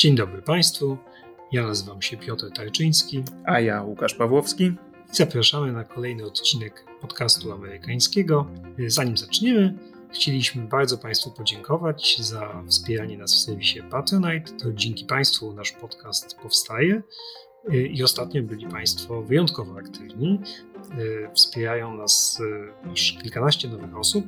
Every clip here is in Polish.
Dzień dobry Państwu. Ja nazywam się Piotr Tarczyński. A ja Łukasz Pawłowski. I zapraszamy na kolejny odcinek podcastu amerykańskiego. Zanim zaczniemy, chcieliśmy bardzo Państwu podziękować za wspieranie nas w serwisie Patronite. To dzięki Państwu nasz podcast powstaje. I ostatnio byli Państwo wyjątkowo aktywni. Wspierają nas już kilkanaście nowych osób.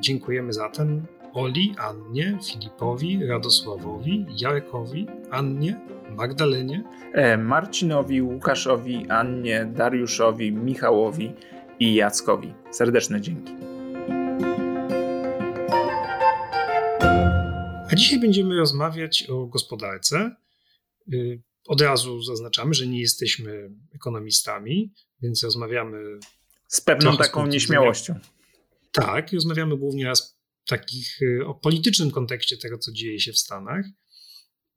Dziękujemy zatem Oli, Annie, Filipowi, Radosławowi, Jarekowi, Annie, Magdalenie, e, Marcinowi, Łukaszowi, Annie, Dariuszowi, Michałowi i Jackowi. Serdeczne dzięki. A dzisiaj będziemy rozmawiać o gospodarce. Y, od razu zaznaczamy, że nie jesteśmy ekonomistami, więc rozmawiamy z pewną taką nieśmiałością. Tak, rozmawiamy głównie raz takich y, o politycznym kontekście tego, co dzieje się w Stanach.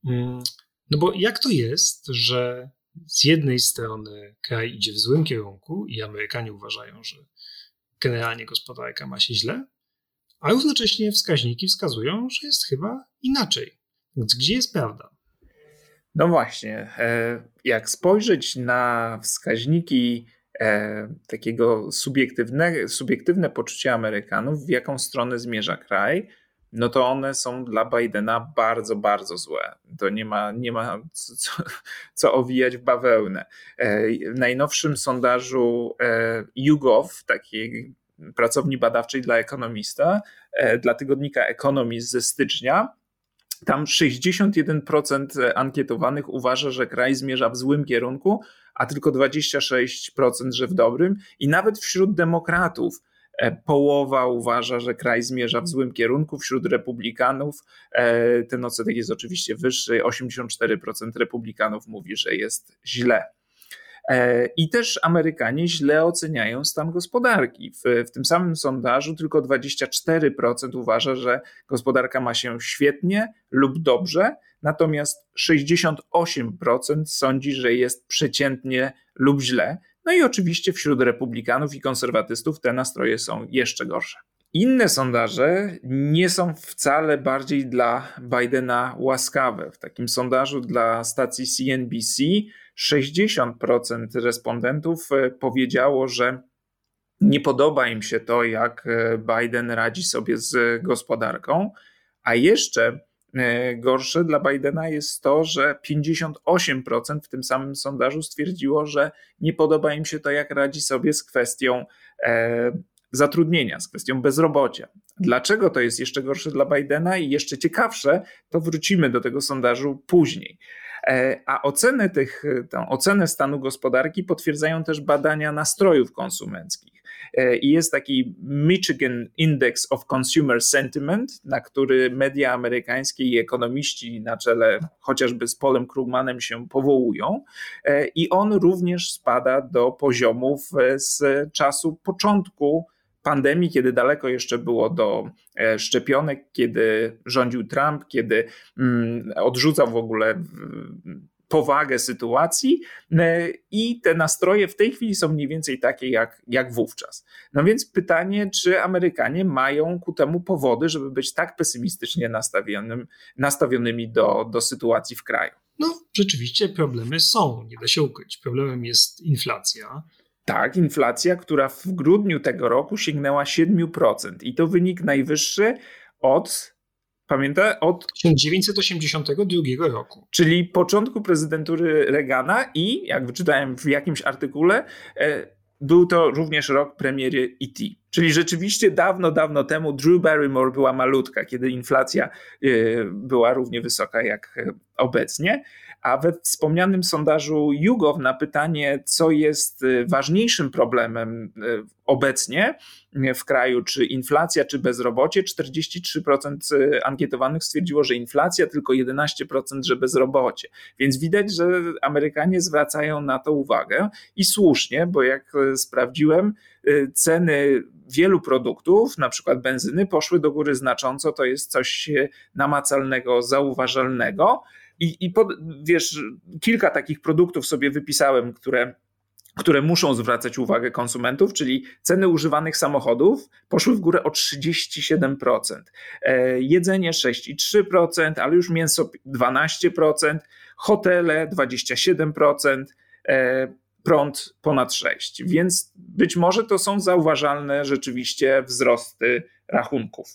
Mm, no bo jak to jest, że z jednej strony kraj idzie w złym kierunku i Amerykanie uważają, że generalnie gospodarka ma się źle, a równocześnie wskaźniki wskazują, że jest chyba inaczej. Więc gdzie jest prawda? No właśnie, e, jak spojrzeć na wskaźniki e, takiego subiektywne, subiektywne poczucie Amerykanów, w jaką stronę zmierza kraj, no to one są dla Bidena bardzo, bardzo złe. To nie ma, nie ma co, co owijać w bawełnę. E, w najnowszym sondażu e, YouGov, takiej pracowni badawczej dla ekonomista, e, dla tygodnika Economist ze stycznia, tam 61% ankietowanych uważa, że kraj zmierza w złym kierunku, a tylko 26% że w dobrym. I nawet wśród demokratów e, połowa uważa, że kraj zmierza w złym kierunku. Wśród republikanów e, ten odsetek jest oczywiście wyższy. 84% republikanów mówi, że jest źle. E, I też Amerykanie źle oceniają stan gospodarki. W, w, tym samym sondażu tylko 24% uważa, że gospodarka ma się świetnie lub dobrze, natomiast 68% sądzi, że jest przeciętnie lub źle. No i oczywiście wśród republikanów i konserwatystów te nastroje są jeszcze gorsze. Inne sondaże nie są wcale bardziej dla Bidena łaskawe. W takim sondażu dla stacji CNBC 60% respondentów e, powiedziało, że nie podoba im się to, jak e, Biden radzi sobie z gospodarką, a jeszcze e, gorsze dla Bidena jest to, że 58% w tym samym sondażu stwierdziło, że nie podoba im się to, jak radzi sobie z kwestią zatrudnienia, z kwestią bezrobocia. Dlaczego to jest jeszcze gorsze dla Bidena i jeszcze ciekawsze, to wrócimy do tego sondażu później. E, a ocenę tych, tę ocenę stanu gospodarki potwierdzają też badania nastrojów konsumenckich. E, I jest taki Michigan Index of Consumer Sentiment, na który media amerykańskie i ekonomiści na czele chociażby z Polem Krugmanem się powołują. E, I on również spada do poziomów z czasu początku pandemii, kiedy daleko jeszcze było do e, szczepionek, kiedy rządził Trump, kiedy mm, odrzucał w ogóle powagę sytuacji e, i te nastroje w tej chwili są mniej więcej takie jak, jak wówczas. No więc pytanie, czy Amerykanie mają ku temu powody, żeby być tak pesymistycznie nastawionym, nastawionymi do, do sytuacji w kraju? No, rzeczywiście problemy są, nie da się ukryć. Problemem jest inflacja. Tak, inflacja, która w grudniu tego roku sięgnęła 7%. I to wynik najwyższy od Pamięta? Od 1982 roku. Czyli początku prezydentury Reagana i, jak wyczytałem w jakimś artykule, e, był to również rok premiery E.T. Czyli rzeczywiście dawno, dawno temu Drew Barrymore była malutka, kiedy inflacja e, była równie wysoka jak e, obecnie. A we wspomnianym sondażu YouGov na pytanie, co jest y, ważniejszym problemem y, obecnie y, w kraju, czy inflacja, czy bezrobocie, 43% ankietowanych stwierdziło, że inflacja, tylko 11%, że bezrobocie. Więc widać, że Amerykanie zwracają na to uwagę i słusznie, bo jak sprawdziłem, ceny wielu produktów, na przykład benzyny, poszły do góry znacząco. To jest coś namacalnego, zauważalnego. I, i pod, wiesz, kilka takich produktów sobie wypisałem, które które muszą zwracać uwagę konsumentów, czyli ceny używanych samochodów poszły w górę o 37%, e, jedzenie 6,3%, ale już mięso 12%, hotele 27%, e, prąd ponad 6%. Więc być może to są zauważalne rzeczywiście wzrosty rachunków.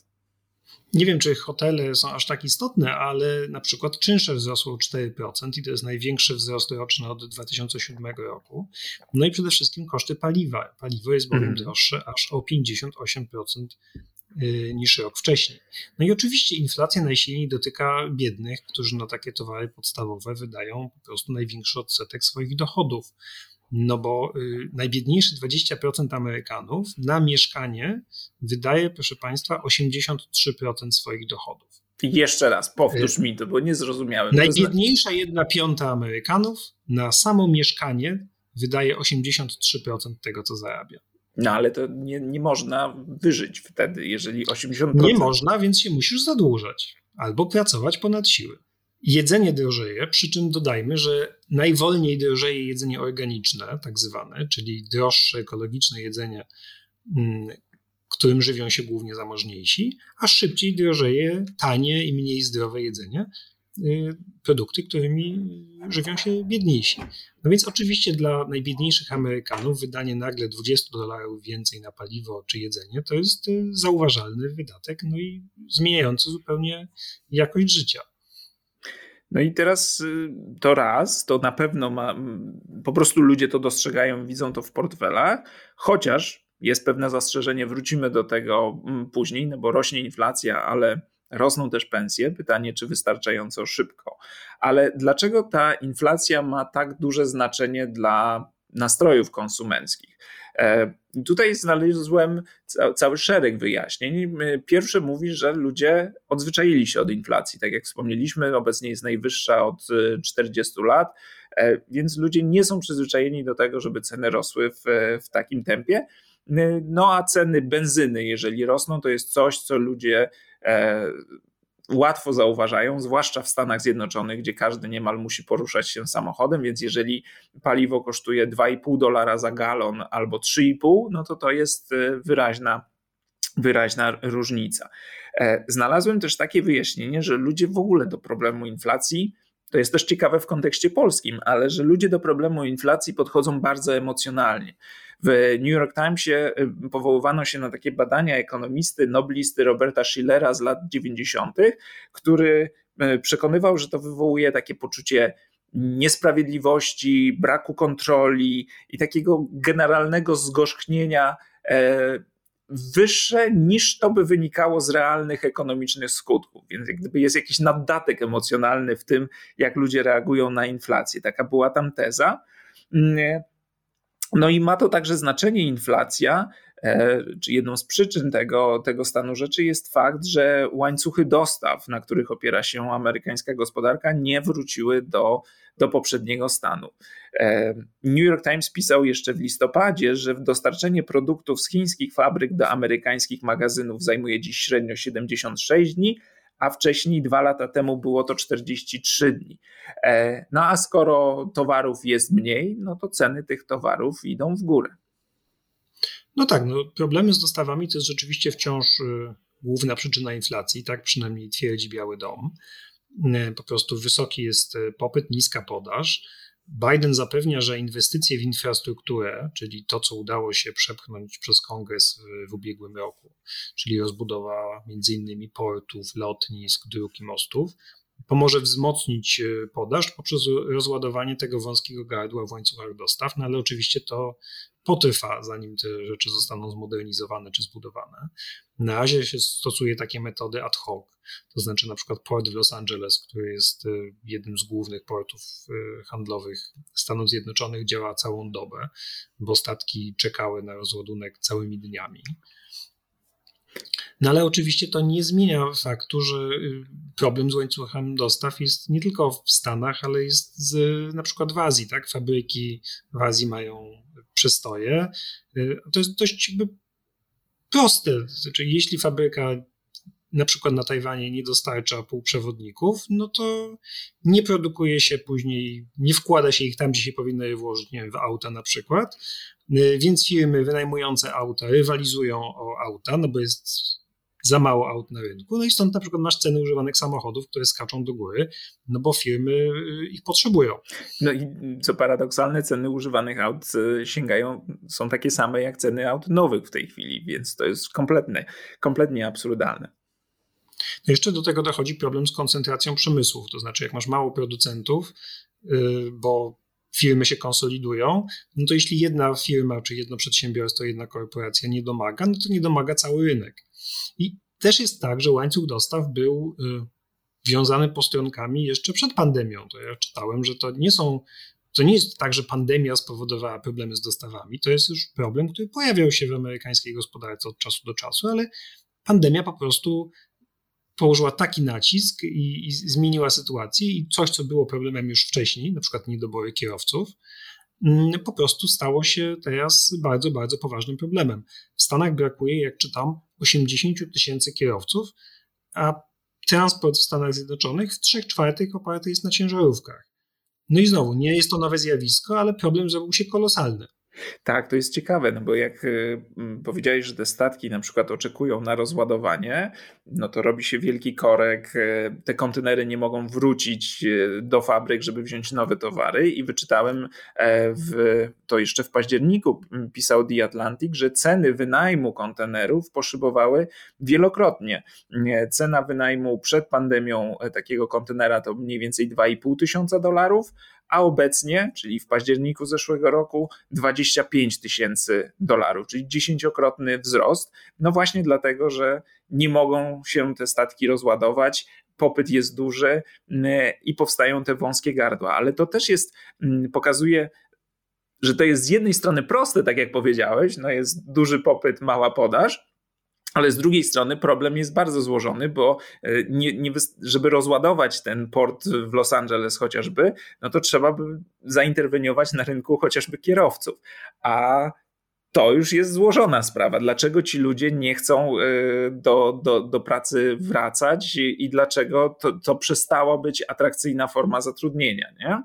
Nie wiem, czy hotele są aż tak istotne, ale na przykład czynsze wzrosły o 4% i to jest największy wzrost roczny od 2007 roku. No i przede wszystkim koszty paliwa. Paliwo jest bowiem mhm. droższe aż o 58% y, niż rok wcześniej. No i oczywiście inflacja najsilniej dotyka biednych, którzy na takie towary podstawowe wydają po prostu największy odsetek swoich dochodów. No bo y, najbiedniejsze 20% Amerykanów na mieszkanie wydaje, proszę Państwa, 83% swoich dochodów. Jeszcze raz, powtórz mi to, bo nie zrozumiałem. Najbiedniejsza jedna piąta Amerykanów na samo mieszkanie wydaje 83% tego, co zarabia. No ale to nie, nie można wyżyć wtedy, jeżeli 80%. Nie można, więc się musisz zadłużać albo pracować ponad siły. Jedzenie drożeje, przy czym dodajmy, że najwolniej drożeje jedzenie organiczne, tak zwane, czyli droższe ekologiczne jedzenie, mm, którym żywią się głównie zamożniejsi, a szybciej drożeje tanie i mniej zdrowe jedzenie, y, produkty, którymi żywią się biedniejsi. No więc oczywiście dla najbiedniejszych Amerykanów wydanie nagle 20 dolarów więcej na paliwo czy jedzenie to jest y, zauważalny wydatek, no i zmieniający zupełnie jakość życia. No i teraz y, to raz, to na pewno ma, po prostu ludzie to dostrzegają, widzą to w portfelach, chociaż jest pewne zastrzeżenie, wrócimy do tego później, no bo rośnie inflacja, ale rosną też pensje. Pytanie, czy wystarczająco szybko. Ale dlaczego ta inflacja ma tak duże znaczenie dla nastrojów konsumenckich? E, tutaj znalazłem cały szereg wyjaśnień. Pierwsze mówi, że ludzie odzwyczaili się od inflacji. Tak jak wspomnieliśmy, obecnie jest najwyższa od 40 e, lat, e, więc ludzie nie są przyzwyczajeni do tego, żeby ceny rosły w, w takim tempie. No a ceny benzyny, jeżeli rosną, to jest coś, co ludzie łatwo zauważają, zwłaszcza w Stanach Zjednoczonych, gdzie każdy niemal musi poruszać się samochodem, więc jeżeli paliwo kosztuje 2,5 dolara za galon albo 3,5, no to to jest e, wyraźna, wyraźna różnica. E, znalazłem też takie wyjaśnienie, że ludzie w ogóle do problemu inflacji to jest też ciekawe w kontekście polskim, ale że ludzie do problemu inflacji podchodzą bardzo emocjonalnie. W New York Timesie y, powoływano się na takie badania ekonomisty, noblisty Roberta Schillera z lat 90., który y, przekonywał, że to wywołuje takie poczucie niesprawiedliwości, braku kontroli i takiego generalnego zgorzknienia e, wyższe niż to by wynikało z realnych ekonomicznych skutków. Więc jak gdyby jest jakiś naddatek emocjonalny w tym, jak ludzie reagują na inflację. Taka była tam teza. Mm, no i ma to także znaczenie inflacja, jedną z przyczyn tego, tego stanu rzeczy jest fakt, że łańcuchy dostaw, na których opiera się amerykańska gospodarka, nie wróciły do, do poprzedniego stanu. E, New York Times pisał jeszcze w listopadzie, że dostarczenie produktów z chińskich fabryk do amerykańskich magazynów zajmuje dziś średnio 76 dni, a wcześniej dwa lata temu było to 43 dni. E, no a skoro towarów jest mniej, no to ceny tych towarów idą w górę. No tak, no problemy z dostawami to jest rzeczywiście wciąż y, główna przyczyna inflacji, tak przynajmniej twierdzi Biały Dom. Y, po prostu wysoki jest y, popyt, niska podaż. Biden zapewnia, że inwestycje w infrastrukturę, czyli to, co udało się przepchnąć przez kongres w, w ubiegłym roku, czyli rozbudowa m.in. portów, lotnisk, dróg i mostów, pomoże wzmocnić e, podaż poprzez rozładowanie tego wąskiego gardła w łańcuchach dostaw, no ale oczywiście to potrwa, zanim te rzeczy zostaną zmodernizowane czy zbudowane. Na razie się stosuje takie metody ad hoc, to znaczy na przykład port w Los Angeles, który jest e, jednym z głównych portów e, handlowych Stanów Zjednoczonych, działa całą dobę, bo statki czekały na rozładunek całymi dniami. No ale oczywiście to nie zmienia faktu, że y, problem z łańcuchem dostaw jest nie tylko w Stanach, ale jest z, na przykład w Azji, tak? Fabryki w Azji mają przestoje. Y, to jest dość proste. Znaczy, jeśli fabryka na przykład na Tajwanie nie dostarcza półprzewodników, no to nie produkuje się później, nie wkłada się ich tam, gdzie się powinno je włożyć, nie wiem, w auta na przykład. Więc firmy wynajmujące auta rywalizują o auta, no bo jest za mało aut na rynku. No i stąd na przykład masz ceny używanych samochodów, które skaczą do góry, no bo firmy y, ich potrzebują. No i co paradoksalne, ceny używanych aut y, sięgają, są takie same jak ceny aut nowych w tej chwili, więc to jest kompletne, kompletnie absurdalne. No jeszcze do tego dochodzi problem z koncentracją przemysłów, to znaczy jak masz mało producentów, y, bo firmy się konsolidują, no to jeśli jedna firma czy jedno przedsiębiorstwo, jedna korporacja nie domaga, no to nie domaga cały rynek. I też jest tak, że łańcuch dostaw był y, wiązany postronkami jeszcze przed pandemią. To ja czytałem, że to nie są. To nie jest tak, że pandemia spowodowała problemy z dostawami. To jest już problem, który pojawiał się w amerykańskiej gospodarce od czasu do czasu, ale pandemia po prostu położyła taki nacisk i, i, zmieniła sytuację i coś, co było problemem już wcześniej, na przykład niedobory kierowców, mm, po prostu stało się teraz bardzo, bardzo poważnym problemem. W Stanach brakuje, jak czytam, 80 tysięcy kierowców, a transport w Stanach Zjednoczonych w 3 czwartych oparty jest na ciężarówkach. No i znowu, nie jest to nowe zjawisko, ale problem zrobił się kolosalny. Tak, to jest ciekawe, no bo jak y, powiedziałeś, że te statki na przykład oczekują na rozładowanie, no to robi się wielki korek, y, te kontenery nie mogą wrócić y, do fabryk, żeby wziąć nowe towary i wyczytałem e, w, to jeszcze w październiku pisał The Atlantic, że ceny wynajmu kontenerów poszybowały wielokrotnie. Cena wynajmu przed pandemią e, takiego kontenera to mniej więcej 2,5 tysiąca dolarów, a obecnie, czyli w październiku zeszłego roku, 25 tysięcy dolarów, czyli dziesięciokrotny wzrost. No właśnie dlatego, że nie mogą się te statki rozładować, popyt jest duży mm, i powstają te wąskie gardła, ale to też jest, mm, pokazuje że to jest z jednej strony proste, tak jak powiedziałeś, no jest duży popyt, mała podaż, ale z drugiej strony problem jest bardzo złożony, bo e, nie, nie, żeby rozładować ten port w Los Angeles chociażby, no to trzeba by zainterweniować na rynku chociażby kierowców. A to już jest złożona sprawa. Dlaczego ci ludzie nie chcą e, do, do, do pracy wracać i dlaczego to, to przestało być atrakcyjna forma zatrudnienia? Nie?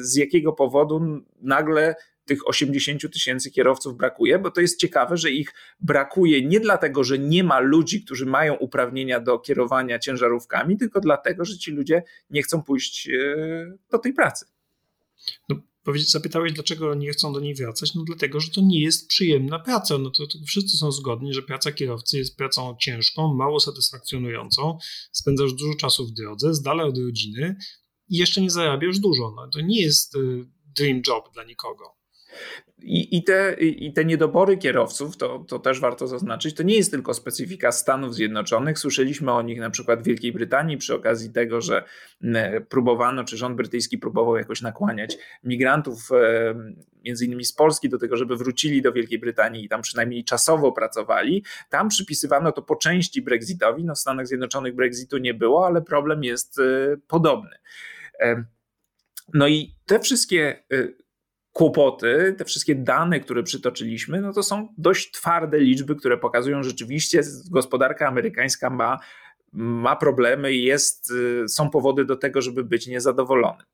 Z jakiego powodu nagle tych 80 tysięcy kierowców brakuje, bo to jest ciekawe, że ich brakuje nie dlatego, że nie ma ludzi, którzy mają uprawnienia do kierowania ciężarówkami, tylko dlatego, że ci ludzie nie chcą pójść e, do tej pracy. No, zapytałeś, dlaczego nie chcą do niej wracać? No dlatego, że to nie jest przyjemna praca. No to, to wszyscy są zgodni, że praca kierowcy jest pracą ciężką, mało satysfakcjonującą, spędzasz dużo czasu w drodze, z dala od rodziny i jeszcze nie zarabiasz dużo. No, to nie jest y, dream job dla nikogo. I, i, te, I te niedobory kierowców, to, to też warto zaznaczyć, to nie jest tylko specyfika Stanów Zjednoczonych. Słyszeliśmy o nich na przykład w Wielkiej Brytanii przy okazji tego, że próbowano, czy rząd brytyjski próbował jakoś nakłaniać migrantów, e, między innymi z Polski, do tego, żeby wrócili do Wielkiej Brytanii i tam przynajmniej czasowo pracowali. Tam przypisywano to po części Brexitowi. No w Stanach Zjednoczonych Brexitu nie było, ale problem jest e, podobny. E, no i te wszystkie kłopoty, te wszystkie dane, które przytoczyliśmy, no to są dość twarde liczby, które pokazują rzeczywiście, gospodarka amerykańska ma, ma problemy i jest, y, są powody do tego, żeby być niezadowolonym.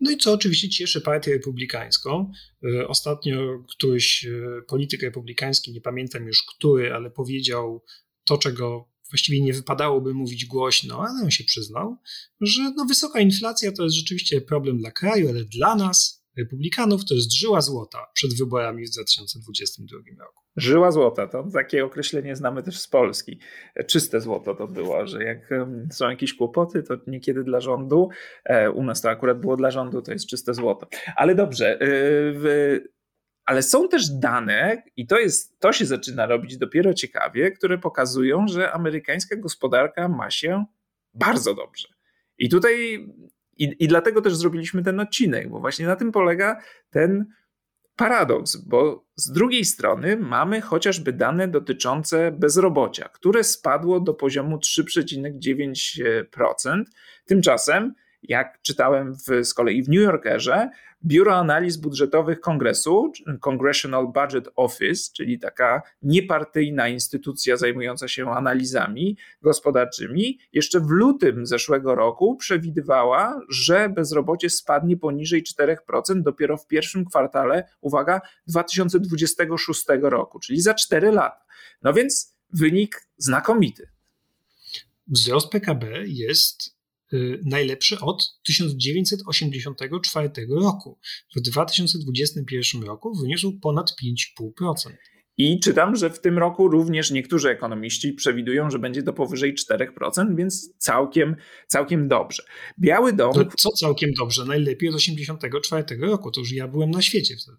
No i co oczywiście cieszy partię republikańską. Y, ostatnio któryś y, polityk republikański, nie pamiętam już który, ale powiedział to, czego właściwie nie wypadałoby mówić głośno, ale on się przyznał, że no wysoka inflacja to jest rzeczywiście problem dla kraju, ale dla nas, republikanów to jest żyła złota przed wyborami w 2022 roku. Żyła złota, to takie określenie znamy też z Polski. Czyste złoto to było, że jak są jakieś kłopoty, to niekiedy dla rządu, e, u nas to akurat było dla rządu, to jest czyste złoto. Ale dobrze, e, w, ale są też dane, i to, jest, to się zaczyna robić dopiero ciekawie, które pokazują, że amerykańska gospodarka ma się bardzo dobrze. I tutaj i, I dlatego też zrobiliśmy ten odcinek, bo właśnie na tym polega ten paradoks, bo z drugiej strony mamy chociażby dane dotyczące bezrobocia, które spadło do poziomu 3,9%. Tymczasem jak czytałem w, z kolei w New Yorkerze, Biuro Analiz Budżetowych Kongresu, Congressional Budget Office, czyli taka niepartyjna instytucja zajmująca się analizami gospodarczymi, jeszcze w lutym zeszłego roku przewidywała, że bezrobocie spadnie poniżej 4% dopiero w pierwszym kwartale, uwaga, 2026 roku, czyli za 4 lata. No więc wynik znakomity. Wzrost PKB jest najlepszy od 1984 roku. W 2021 roku wyniósł ponad 5,5%. I czytam, że w tym roku również niektórzy ekonomiści przewidują, że będzie to powyżej 4%, więc całkiem, całkiem dobrze. Biały Dom. To co całkiem dobrze? Najlepiej od 1984 roku. To już ja byłem na świecie wtedy.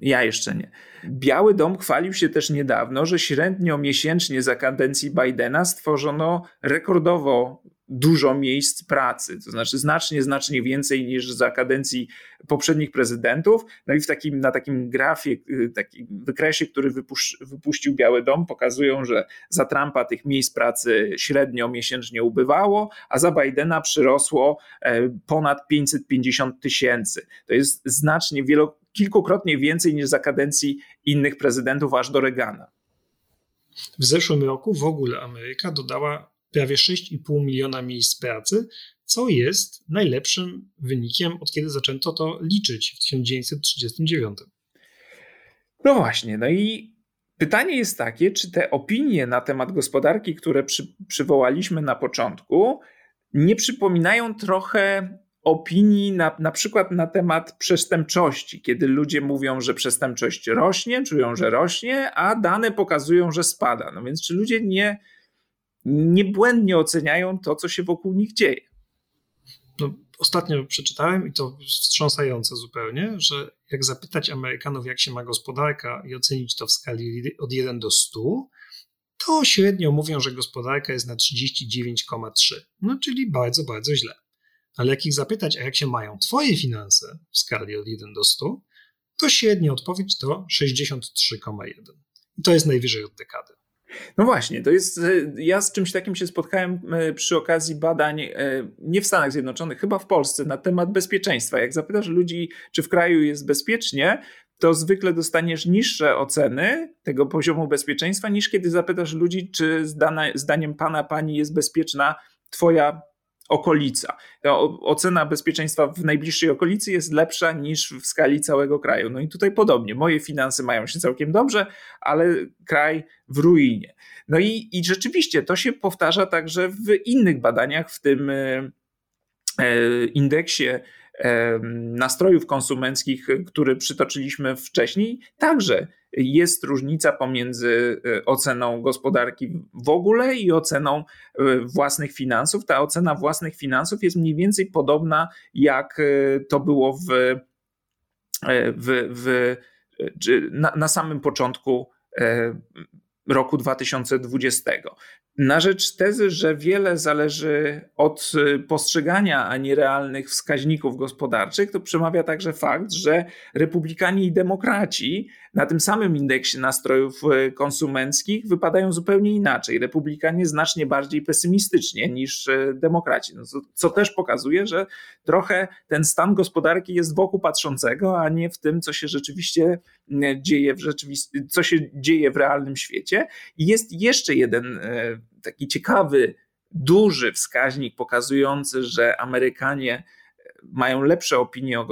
Ja jeszcze nie. Biały Dom chwalił się też niedawno, że średnio miesięcznie za kadencji Bidena stworzono rekordowo dużo miejsc pracy, to znaczy znacznie, znacznie więcej niż za kadencji poprzednich prezydentów. No i w takim, na takim grafie, y, takim wykresie, który wypuś, wypuścił Biały Dom, pokazują, że za Trumpa tych miejsc pracy średnio miesięcznie ubywało, a za Bidena przyrosło e, ponad 550 tysięcy. To jest znacznie, wielo, kilkukrotnie więcej niż za kadencji innych prezydentów, aż do Reagana. W zeszłym roku w ogóle Ameryka dodała prawie 6,5 miliona miejsc pracy, co jest najlepszym wynikiem, od kiedy zaczęto to liczyć w 1939. No właśnie, no i pytanie jest takie, czy te opinie na temat gospodarki, które przy, przywołaliśmy na początku, nie przypominają trochę opinii na, na przykład na temat przestępczości, kiedy ludzie mówią, że przestępczość rośnie, czują, że rośnie, a dane pokazują, że spada. No więc czy ludzie nie, niebłędnie oceniają to, co się wokół nich dzieje? No, ostatnio przeczytałem i to wstrząsające zupełnie, że jak zapytać Amerykanów, jak się ma gospodarka i ocenić to w skali od 1 do 100, to średnio mówią, że gospodarka jest na 39,3. No czyli bardzo, bardzo źle. Ale jak ich zapytać, a jak się mają Twoje finanse w skali od 1 do 100, to średnia odpowiedź to 63,1. I to jest najwyżej od dekady. No właśnie, to jest. E, ja z czymś takim się spotkałem e, przy okazji badań e, nie w Stanach Zjednoczonych, chyba w Polsce, na temat bezpieczeństwa. Jak zapytasz ludzi, czy w kraju jest bezpiecznie, to zwykle dostaniesz niższe oceny tego poziomu bezpieczeństwa, niż kiedy zapytasz ludzi, czy zdaniem pana, pani jest bezpieczna twoja okolica. Ocena bezpieczeństwa w najbliższej okolicy jest lepsza niż w skali całego kraju. No i tutaj podobnie. Moje finanse mają się całkiem dobrze, ale kraj w ruinie. No i, i rzeczywiście to się powtarza także w innych badaniach, w tym e, e, indeksie nastrojów konsumenckich, który przytoczyliśmy wcześniej, także jest różnica pomiędzy e, oceną gospodarki w ogóle i oceną e, własnych finansów. Ta ocena własnych finansów jest mniej więcej podobna, jak e, to było w, w, w na, na samym początku roku 2020 na rzecz tezy, że wiele zależy od postrzegania, a nie realnych wskaźników gospodarczych, to przemawia także fakt, że republikanie i demokraci na tym samym indeksie nastrojów y, konsumenckich wypadają zupełnie inaczej. Republikanie znacznie bardziej pesymistycznie niż y, demokraci, no co, też pokazuje, że trochę ten stan gospodarki jest wokół patrzącego, a nie w tym, co się rzeczywiście dzieje w, rzeczywist- co się dzieje w realnym świecie. I jest jeszcze jeden taki ciekawy, duży wskaźnik pokazujący, że Amerykanie mają lepsze opinie o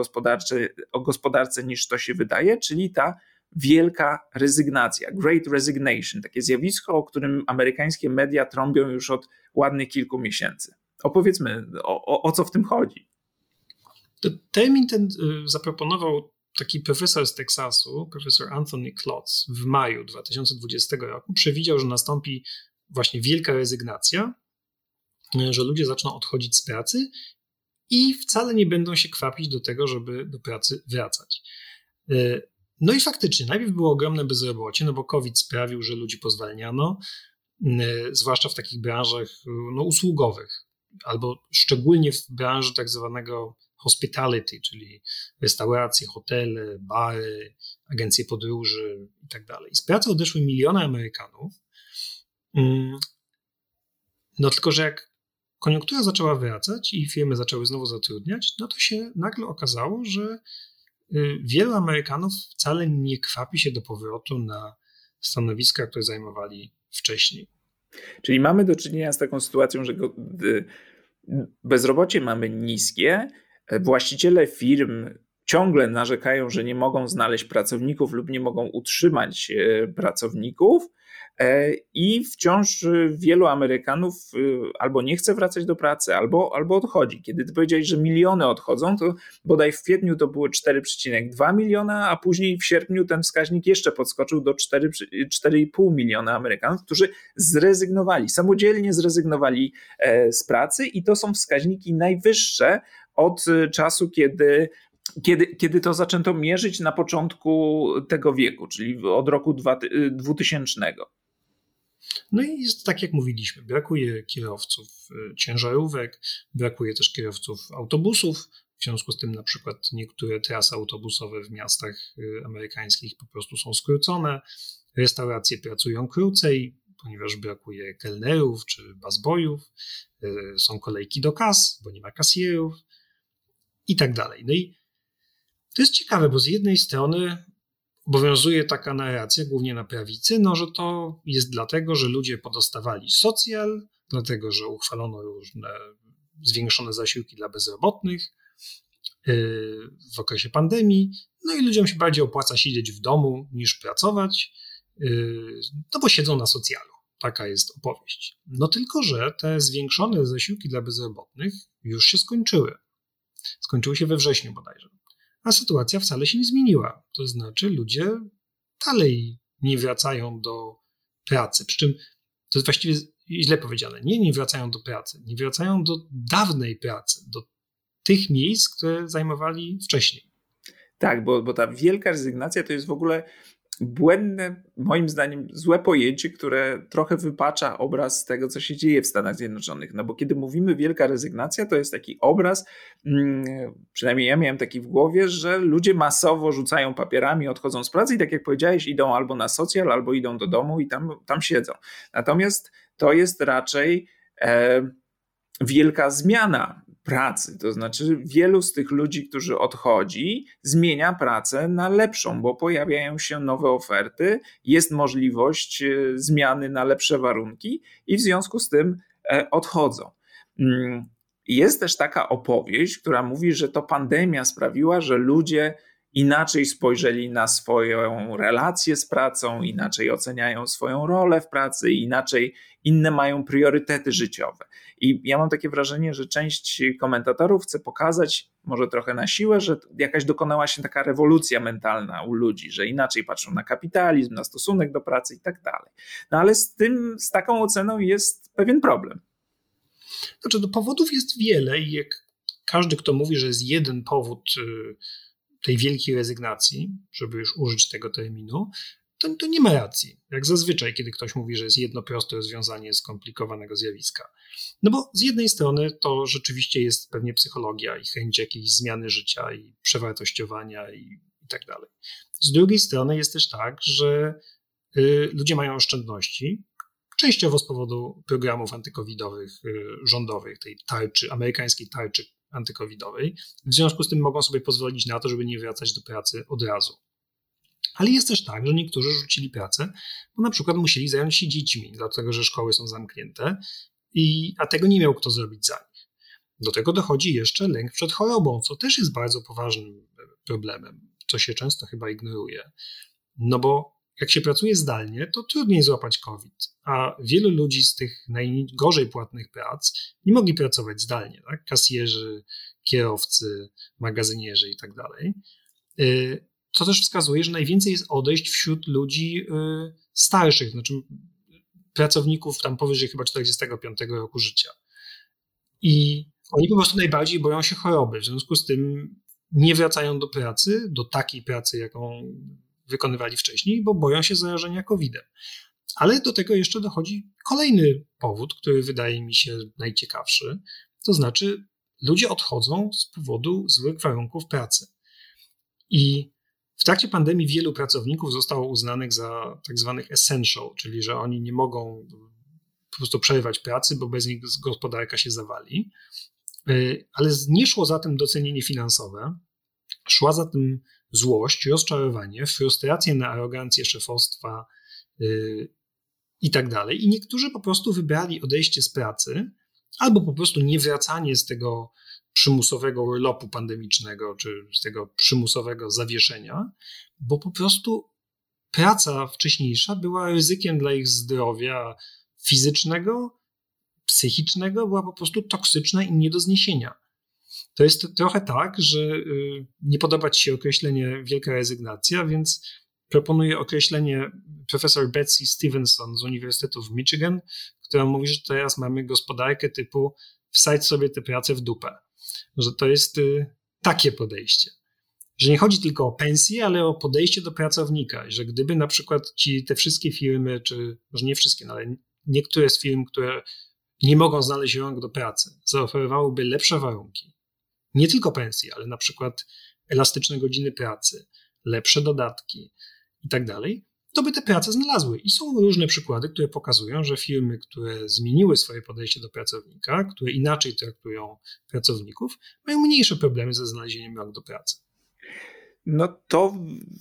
o gospodarce niż to się wydaje, czyli ta wielka rezygnacja, great resignation, takie zjawisko, o którym amerykańskie media trąbią już od ładnych kilku miesięcy. Opowiedzmy, o, o, o co w tym chodzi. Termin ten y, zaproponował taki profesor z Teksasu, profesor Anthony Klotz w maju 2020 roku. Przewidział, że nastąpi właśnie wielka rezygnacja, e, że ludzie zaczną odchodzić z pracy i wcale nie będą się kwapić do tego, żeby do pracy wracać. No i faktycznie, najpierw było ogromne bezrobocie, no bo COVID sprawił, że ludzi pozwalniano, zwłaszcza w takich branżach no, usługowych, albo szczególnie w branży tak zwanego hospitality, czyli restauracje, hotele, bary, agencje podróży i tak dalej. Z pracy odeszły miliony Amerykanów, Mm. No tylko, że jak koniunktura zaczęła wracać i firmy zaczęły znowu zatrudniać, no to się nagle okazało, że wielu Amerykanów wcale nie kwapi się do powrotu na stanowiska, które zajmowali wcześniej. Czyli mamy do czynienia z taką sytuacją, że bezrobocie mamy niskie, e, właściciele firm ciągle narzekają, że nie mogą znaleźć pracowników lub nie mogą utrzymać pracowników, I wciąż y, wielu Amerykanów y, albo nie chce wracać do pracy, albo, albo odchodzi. Kiedy ty powiedziałeś, że miliony odchodzą, to bodaj w kwietniu to było 4,2 miliona, a później w sierpniu ten wskaźnik jeszcze podskoczył do 4,5 miliona Amerykanów, którzy zrezygnowali, samodzielnie zrezygnowali e, z pracy, i to są wskaźniki najwyższe od y, czasu, kiedy kiedy, kiedy to zaczęto mierzyć na początku tego wieku, czyli od roku 2000. No i jest tak, jak mówiliśmy, brakuje kierowców e, ciężarówek, brakuje też kierowców autobusów. W związku z tym, na przykład, niektóre trasy autobusowe w miastach e, amerykańskich po prostu są skrócone. Restauracje pracują krócej, ponieważ brakuje kelnerów czy basbojów. E, są kolejki do kas, bo nie ma kasjerów i tak dalej. No i to jest ciekawe, bo z jednej strony obowiązuje taka narracja, głównie na prawicy, no, że to jest dlatego, że ludzie podostawali socjal, dlatego, że uchwalono różne zwiększone zasiłki dla bezrobotnych yy, w okresie pandemii, no i ludziom się bardziej opłaca siedzieć w domu niż pracować, yy, no bo siedzą na socjalu. Taka jest opowieść. No tylko, że te zwiększone zasiłki dla bezrobotnych już się skończyły. Skończyły się we wrześniu bodajże a sytuacja wcale się nie zmieniła. To znaczy, ludzie dalej nie wracają do pracy. Przy czym to jest właściwie źle powiedziane. Nie, nie wracają do pracy, nie wracają do dawnej pracy, do tych miejsc, które zajmowali wcześniej. Tak, bo, bo ta wielka rezygnacja to jest w ogóle błędne, moim zdaniem, złe pojęcie, które trochę wypacza obraz tego, co się dzieje w Stanach Zjednoczonych. No bo kiedy mówimy wielka rezygnacja, to jest taki obraz, mm, przynajmniej ja miałem taki w głowie, że ludzie masowo rzucają papierami, odchodzą z pracy i tak jak powiedziałeś, idą albo na socjal, albo idą do domu i tam, tam siedzą. Natomiast to jest raczej e, wielka zmiana pracy. To znaczy, wielu z tych ludzi, którzy odchodzi, zmienia pracę na lepszą, bo pojawiają się nowe oferty, jest możliwość e, zmiany na lepsze warunki i w związku z tym e, odchodzą. Mm, jest też taka opowieść, która mówi, że to pandemia sprawiła, że ludzie inaczej spojrzeli na swoją relację z pracą, inaczej oceniają swoją rolę w pracy, inaczej inne mają priorytety życiowe. I ja mam takie wrażenie, że część komentatorów chce pokazać, może trochę na siłę, że jakaś dokonała się taka rewolucja mentalna u ludzi, że inaczej patrzą na kapitalizm, na stosunek do pracy i tak dalej. No ale z tym, z taką oceną jest pewien problem. Znaczy, do powodów jest wiele i jak każdy, kto mówi, że jest jeden powód y, tej wielkiej rezygnacji, żeby już użyć tego terminu, to, to nie ma racji. Jak zazwyczaj, kiedy ktoś mówi, że jest jedno proste rozwiązanie skomplikowanego zjawiska. No bo z jednej strony to rzeczywiście jest pewnie psychologia i chęć jakiejś zmiany życia i przewartościowania i, i tak dalej. Z drugiej strony jest też tak, że y, ludzie mają oszczędności, częściowo z powodu programów antykowidowych y, rządowych, tej tarczy, amerykańskiej tarczy antykowidowej. W związku z tym mogą sobie pozwolić na to, żeby nie wracać do pracy od razu. Ale jest też tak, że niektórzy rzucili pracę, bo na przykład musieli zająć się dziećmi, dlatego że szkoły są zamknięte, i, a tego nie miał kto zrobić za nich. Do tego dochodzi jeszcze lęk przed chorobą, co też jest bardzo poważnym problemem, co się często chyba ignoruje. No bo jak się pracuje zdalnie, to trudniej złapać COVID, a wielu ludzi z tych najgorzej płatnych prac nie mogli pracować zdalnie. Tak? Kasjerzy, kierowcy, magazynierzy i tak dalej. Co też wskazuje, że najwięcej jest odejść wśród ludzi y, starszych, znaczy pracowników tam powyżej chyba 45 roku życia. I oni po prostu najbardziej boją się choroby, w związku z tym nie wracają do pracy, do takiej pracy, jaką wykonywali wcześniej, bo boją się zarażenia COVID-em. Ale do tego jeszcze dochodzi kolejny powód, który wydaje mi się najciekawszy, to znaczy ludzie odchodzą z powodu złych warunków pracy. I w trakcie pandemii wielu pracowników zostało uznanych za tak zwanych essential, czyli że oni nie mogą prostu przerywać pracy, bo bez nich gospodarka się zawali. Ale nie szło za tym docenienie finansowe, szła za tym złość, rozczarowanie, frustrację na arogancję szefostwa i tak dalej. I niektórzy po prostu wybrali odejście z pracy albo po prostu niewracanie z tego przymusowego urlopu pandemicznego, czy z tego przymusowego zawieszenia, bo po prostu praca wcześniejsza była ryzykiem dla ich zdrowia fizycznego, psychicznego, była po prostu toksyczna i nie do zniesienia. To jest trochę tak, że y, nie podoba ci się określenie wielka rezygnacja, więc proponuję określenie profesor Betsy Stevenson z Uniwersytetu w Michigan, która mówi, że teraz mamy gospodarkę typu wsadź sobie tę pracę w dupę. Że to jest y, takie podejście. Że nie chodzi tylko o pensję, ale o podejście do pracownika. Że gdyby na przykład ci te wszystkie firmy, czy może nie wszystkie, no ale niektóre z firm, które nie mogą znaleźć rąk do pracy, zaoferowałyby lepsze warunki, nie tylko pensje, ale na przykład elastyczne godziny pracy, lepsze dodatki i tak dalej, to by te prace znalazły. I są różne przykłady, które pokazują, że firmy, które zmieniły swoje podejście do pracownika, które inaczej traktują pracowników, mają mniejsze problemy ze znalezieniem rąk do pracy. No to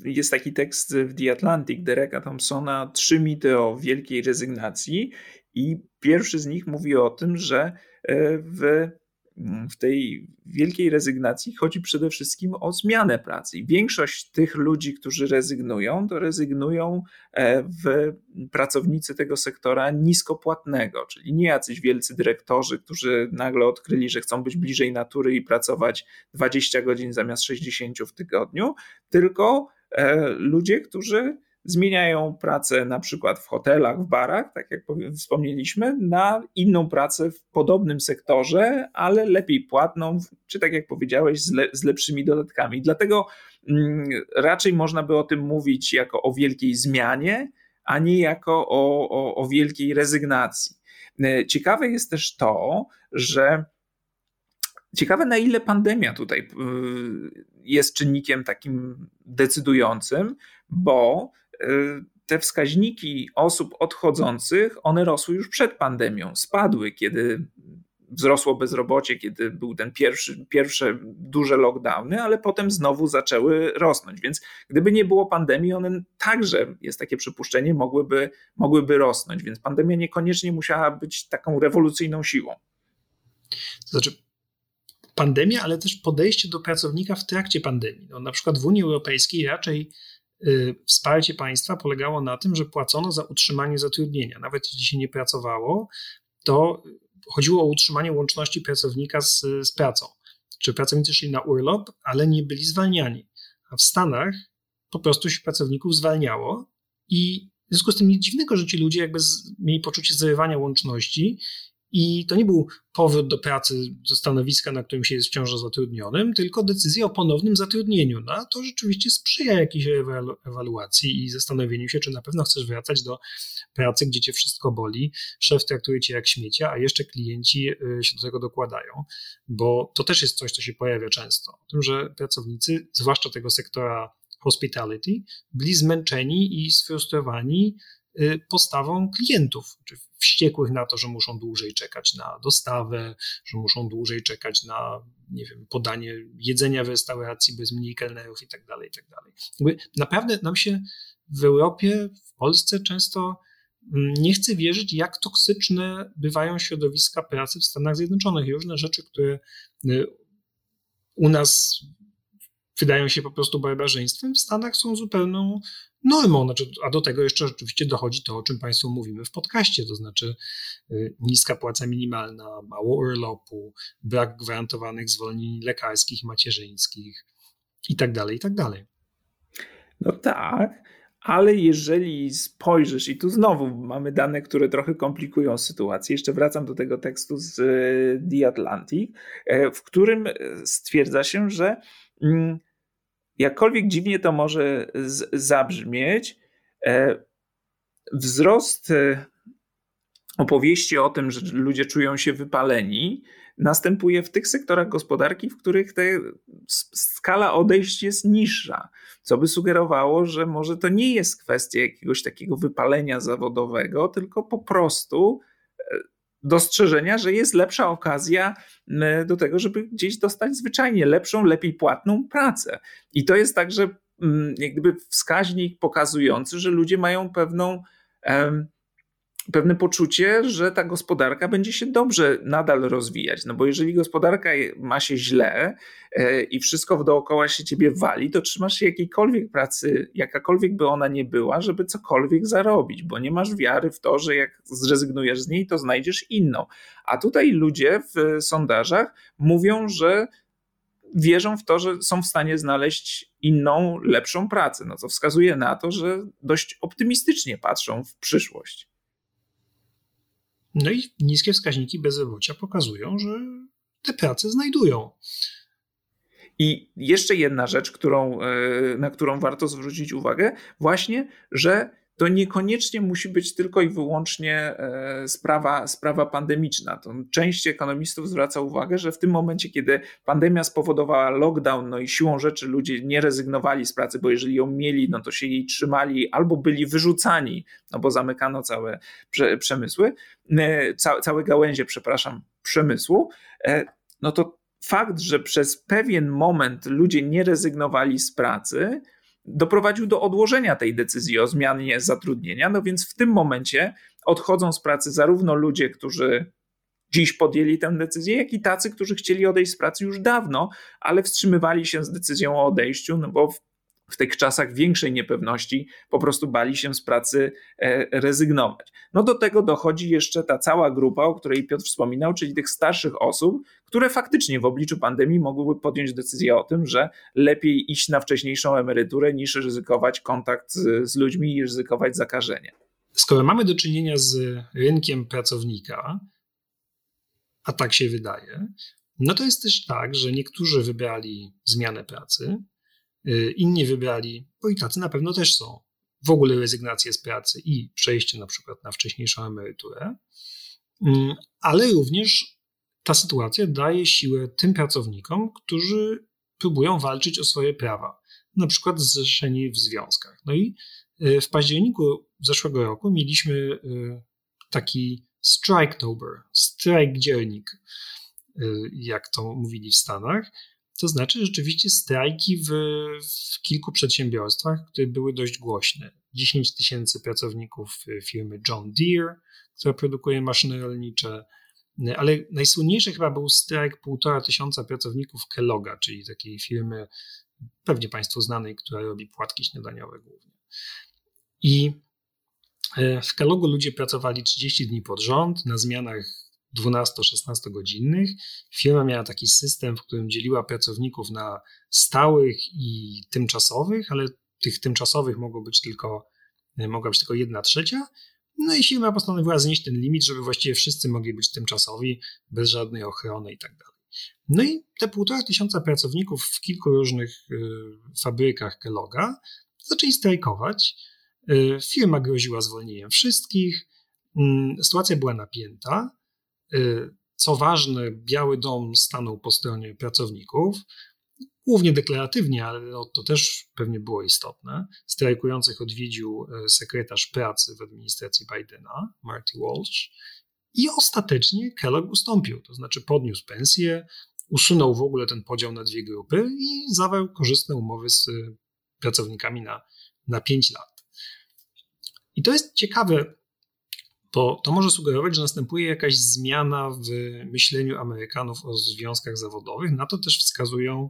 jest taki tekst w The Atlantic Dereka Thompsona, trzy mity o wielkiej rezygnacji i pierwszy z nich mówi o tym, że e, w w tej wielkiej rezygnacji chodzi przede wszystkim o zmianę pracy. Większość tych ludzi, którzy rezygnują, to rezygnują e, w pracownicy tego sektora niskopłatnego, czyli nie jacyś wielcy dyrektorzy, którzy nagle odkryli, że chcą być bliżej natury i pracować 20 godzin zamiast 60 w tygodniu, tylko e, ludzie, którzy zmieniają pracę na przykład w hotelach, w barach, tak jak wspomnieliśmy, na inną pracę w podobnym sektorze, ale lepiej płatną, czy tak jak powiedziałeś, z, le, z lepszymi dodatkami. Dlatego mm, raczej można by o tym mówić jako o wielkiej zmianie, a nie jako o, o, o wielkiej rezygnacji. E, ciekawe jest też to, że Ciekawe, na ile pandemia tutaj y, jest czynnikiem takim decydującym, bo te wskaźniki osób odchodzących, one rosły już przed pandemią, spadły, kiedy wzrosło bezrobocie, kiedy był ten pierwszy, pierwsze duże lockdowny, ale potem znowu zaczęły rosnąć. Więc gdyby nie było pandemii, one także, jest takie przypuszczenie, mogłyby, mogłyby rosnąć. Więc pandemia niekoniecznie musiała być taką rewolucyjną siłą. To znaczy, pandemia, ale też podejście do pracownika w trakcie pandemii. No, na przykład w Unii Europejskiej raczej Y, wsparcie państwa polegało na tym, że płacono za utrzymanie zatrudnienia. Nawet jeśli się nie pracowało, to chodziło o utrzymanie łączności pracownika z, z pracą. Czy pracownicy szli na urlop, ale nie byli zwalniani. A w Stanach po prostu się pracowników zwalniało i w związku z tym nic dziwnego, że ci ludzie jakby mieli poczucie zrywania łączności i to nie był powrót do pracy, do stanowiska, na którym się jest wciąż zatrudnionym, tylko decyzja o ponownym zatrudnieniu. No, to rzeczywiście sprzyja jakiejś ewaluacji i zastanowieniu się, czy na pewno chcesz wracać do pracy, gdzie cię wszystko boli, szef traktuje cię jak śmiecia, a jeszcze klienci y, się do tego dokładają, bo to też jest coś, co się pojawia często. O tym, że pracownicy, zwłaszcza tego sektora hospitality, byli zmęczeni i sfrustrowani postawą klientów, wściekłych na to, że muszą dłużej czekać na dostawę, że muszą dłużej czekać na, nie wiem, podanie jedzenia w restauracji, bez mniej kelnerów i tak dalej, i tak dalej. Naprawdę nam się w Europie, w Polsce często mm, nie chce wierzyć, jak toksyczne bywają środowiska pracy w Stanach Zjednoczonych i różne rzeczy, które y, u nas wydają się po prostu barbarzyństwem, w Stanach są zupełną normą. Znaczy, a do tego jeszcze oczywiście dochodzi to, o czym Państwu mówimy w podcaście, to znaczy y, niska płaca minimalna, mało urlopu, brak gwarantowanych zwolnień lekarskich, macierzyńskich i tak dalej, i tak. No tak, ale jeżeli spojrzysz, i tu znowu mamy dane, które trochę komplikują sytuację, jeszcze wracam do tego tekstu z y, The Atlantic, e, w którym stwierdza się, że mm, jakkolwiek dziwnie to może zabrzmieć, e, wzrost e, opowieści o tym, że ludzie czują się wypaleni, następuje w tych sektorach gospodarki, w których ta skala odejść jest niższa, co by sugerowało, że może to nie jest kwestia jakiegoś takiego wypalenia zawodowego, tylko po prostu e, dostrzeżenia, że jest lepsza okazja do tego, żeby gdzieś dostać zwyczajnie lepszą, lepiej płatną pracę. I to jest także jak gdyby wskaźnik pokazujący, że ludzie mają pewną pewne poczucie, że ta gospodarka będzie się dobrze nadal rozwijać. No bo jeżeli gospodarka ma się źle e, i wszystko dookoła się ciebie wali, to trzymasz się jakiejkolwiek pracy, jakakolwiek by ona nie była, żeby cokolwiek zarobić, bo nie masz wiary w to, że jak zrezygnujesz z niej, to znajdziesz inną. A tutaj ludzie w sondażach mówią, że wierzą w to, że są w stanie znaleźć inną, lepszą pracę, no co wskazuje na to, że dość optymistycznie patrzą w przyszłość. No i niskie wskaźniki bezrobocia pokazują, że te prace znajdują. I jeszcze jedna rzecz, którą, e, na którą warto zwrócić uwagę, właśnie, że to niekoniecznie musi być tylko i wyłącznie e, sprawa, sprawa pandemiczna. To część ekonomistów zwraca uwagę, że w tym momencie, kiedy pandemia spowodowała lockdown, no i siłą rzeczy ludzie nie rezygnowali z pracy, bo jeżeli ją mieli, no to się jej trzymali albo byli wyrzucani, no bo zamykano całe przemysły, e, całe gałęzie, przepraszam, przemysłu, e, no to fakt, że przez pewien moment ludzie nie rezygnowali z pracy, doprowadził do odłożenia tej decyzji o zmianie zatrudnienia. No więc w tym momencie odchodzą z pracy zarówno ludzie, którzy dziś podjęli tę decyzję, jak i tacy, którzy chcieli odejść z pracy już dawno, ale wstrzymywali się z decyzją o odejściu, no bo w w tych czasach większej niepewności po prostu bali się z pracy e, rezygnować. No do tego dochodzi jeszcze ta cała grupa, o której Piotr wspominał, czyli tych starszych osób, które faktycznie w obliczu pandemii mogłyby podjąć decyzję o tym, że lepiej iść na wcześniejszą emeryturę niż ryzykować kontakt z, z ludźmi i ryzykować zakażenie. Skoro mamy do czynienia z rynkiem pracownika, a tak się wydaje, no to jest też tak, że niektórzy wybrali zmianę pracy, inni wybrali, bo i tacy na pewno też są, w ogóle rezygnację z pracy i przejście na przykład na wcześniejszą emeryturę, mm, ale również ta sytuacja daje siłę tym pracownikom, którzy próbują walczyć o swoje prawa, na przykład zrzeszeni w związkach. No i y, w październiku zeszłego roku mieliśmy y, taki striketober, strajk dzielnik, jak to mówili w Stanach, to znaczy rzeczywiście strajki w, w kilku przedsiębiorstwach, które były dość głośne. 10 tysięcy pracowników firmy John Deere, która produkuje maszyny rolnicze, ale najsłynniejszy chyba był strajk półtora tysiąca pracowników Kelloga, czyli takiej firmy pewnie Państwu znanej, która robi płatki śniadaniowe głównie. I e, w Kellogu ludzie pracowali 30 dni pod rząd na zmianach 12-16 godzinnych. Firma miała taki system, w którym dzieliła pracowników na stałych i tymczasowych, ale tych tymczasowych mogło być tylko, mogła być tylko jedna trzecia. No i firma postanowiła znieść ten limit, żeby właściwie wszyscy mogli być tymczasowi, bez żadnej ochrony i tak dalej. No i te półtora tysiąca pracowników w kilku różnych y, fabrykach Kelloga zaczęli strajkować. Y, firma groziła zwolnieniem wszystkich. Mm, sytuacja była napięta. Y, co ważne, Biały Dom stanął po stronie pracowników, głównie deklaratywnie, ale no, to też pewnie było istotne. Strajkujących odwiedził y, sekretarz pracy w administracji Bidena, Marty Walsh, i ostatecznie Kellogg ustąpił, to znaczy podniósł pensję, usunął w ogóle ten podział na dwie grupy i zawarł korzystne umowy z y, pracownikami na, na 5 lat. I to jest ciekawe, bo to może sugerować, że następuje jakaś zmiana w myśleniu Amerykanów o związkach zawodowych. Na to też wskazują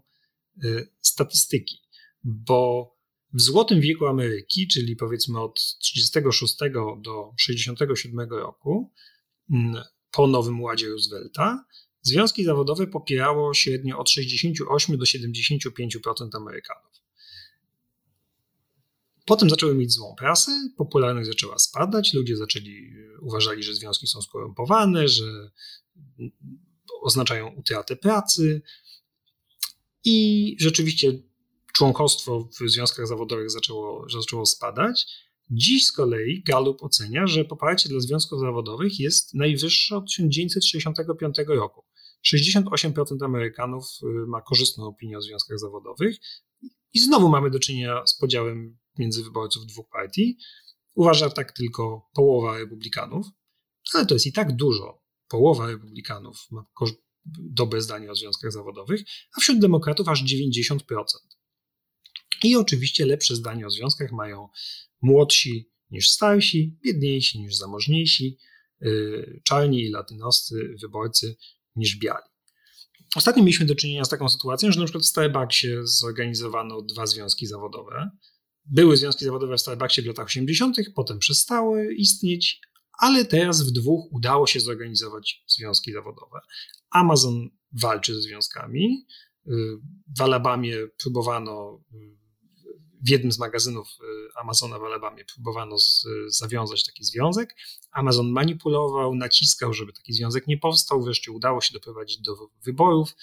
y, statystyki, bo w złotym wieku Ameryki, czyli powiedzmy od 36 do 67 roku, mm, po Nowym Ładzie Roosevelta, związki zawodowe popierało średnio od 68 do 75% Amerykanów. Potem zaczęły mieć złą prasę, popularność zaczęła spadać, ludzie zaczęli, uważali, że związki są skorumpowane, że oznaczają utratę pracy i rzeczywiście członkostwo w związkach zawodowych zaczęło, zaczęło spadać. Dziś z kolei Gallup ocenia, że poparcie dla związków zawodowych jest najwyższe od 1965 roku. 68% Amerykanów y, ma korzystną opinię o związkach zawodowych i znowu mamy do czynienia z podziałem między wyborców dwóch partii. Uważa tak tylko połowa republikanów, ale to jest i tak dużo połowa republikanów ma dobre zdanie o związkach zawodowych, a wśród demokratów aż 90%. I oczywiście lepsze zdanie o związkach mają młodsi niż starsi, biedniejsi niż zamożniejsi, y, czarni i latynoscy wyborcy niż biali. Ostatnio mieliśmy do czynienia z taką sytuacją, że na przykład w Starbucksie zorganizowano dwa związki zawodowe. Były związki zawodowe w Starbucksie w latach 80., potem przestały istnieć, ale teraz w dwóch udało się zorganizować związki zawodowe. Amazon walczy ze związkami. W Alabamie próbowano w jednym z magazynów y, Amazona w Alabamie próbowano z, zawiązać taki związek. Amazon manipulował, naciskał, żeby taki związek nie powstał. Wreszcie udało się doprowadzić do wyborów,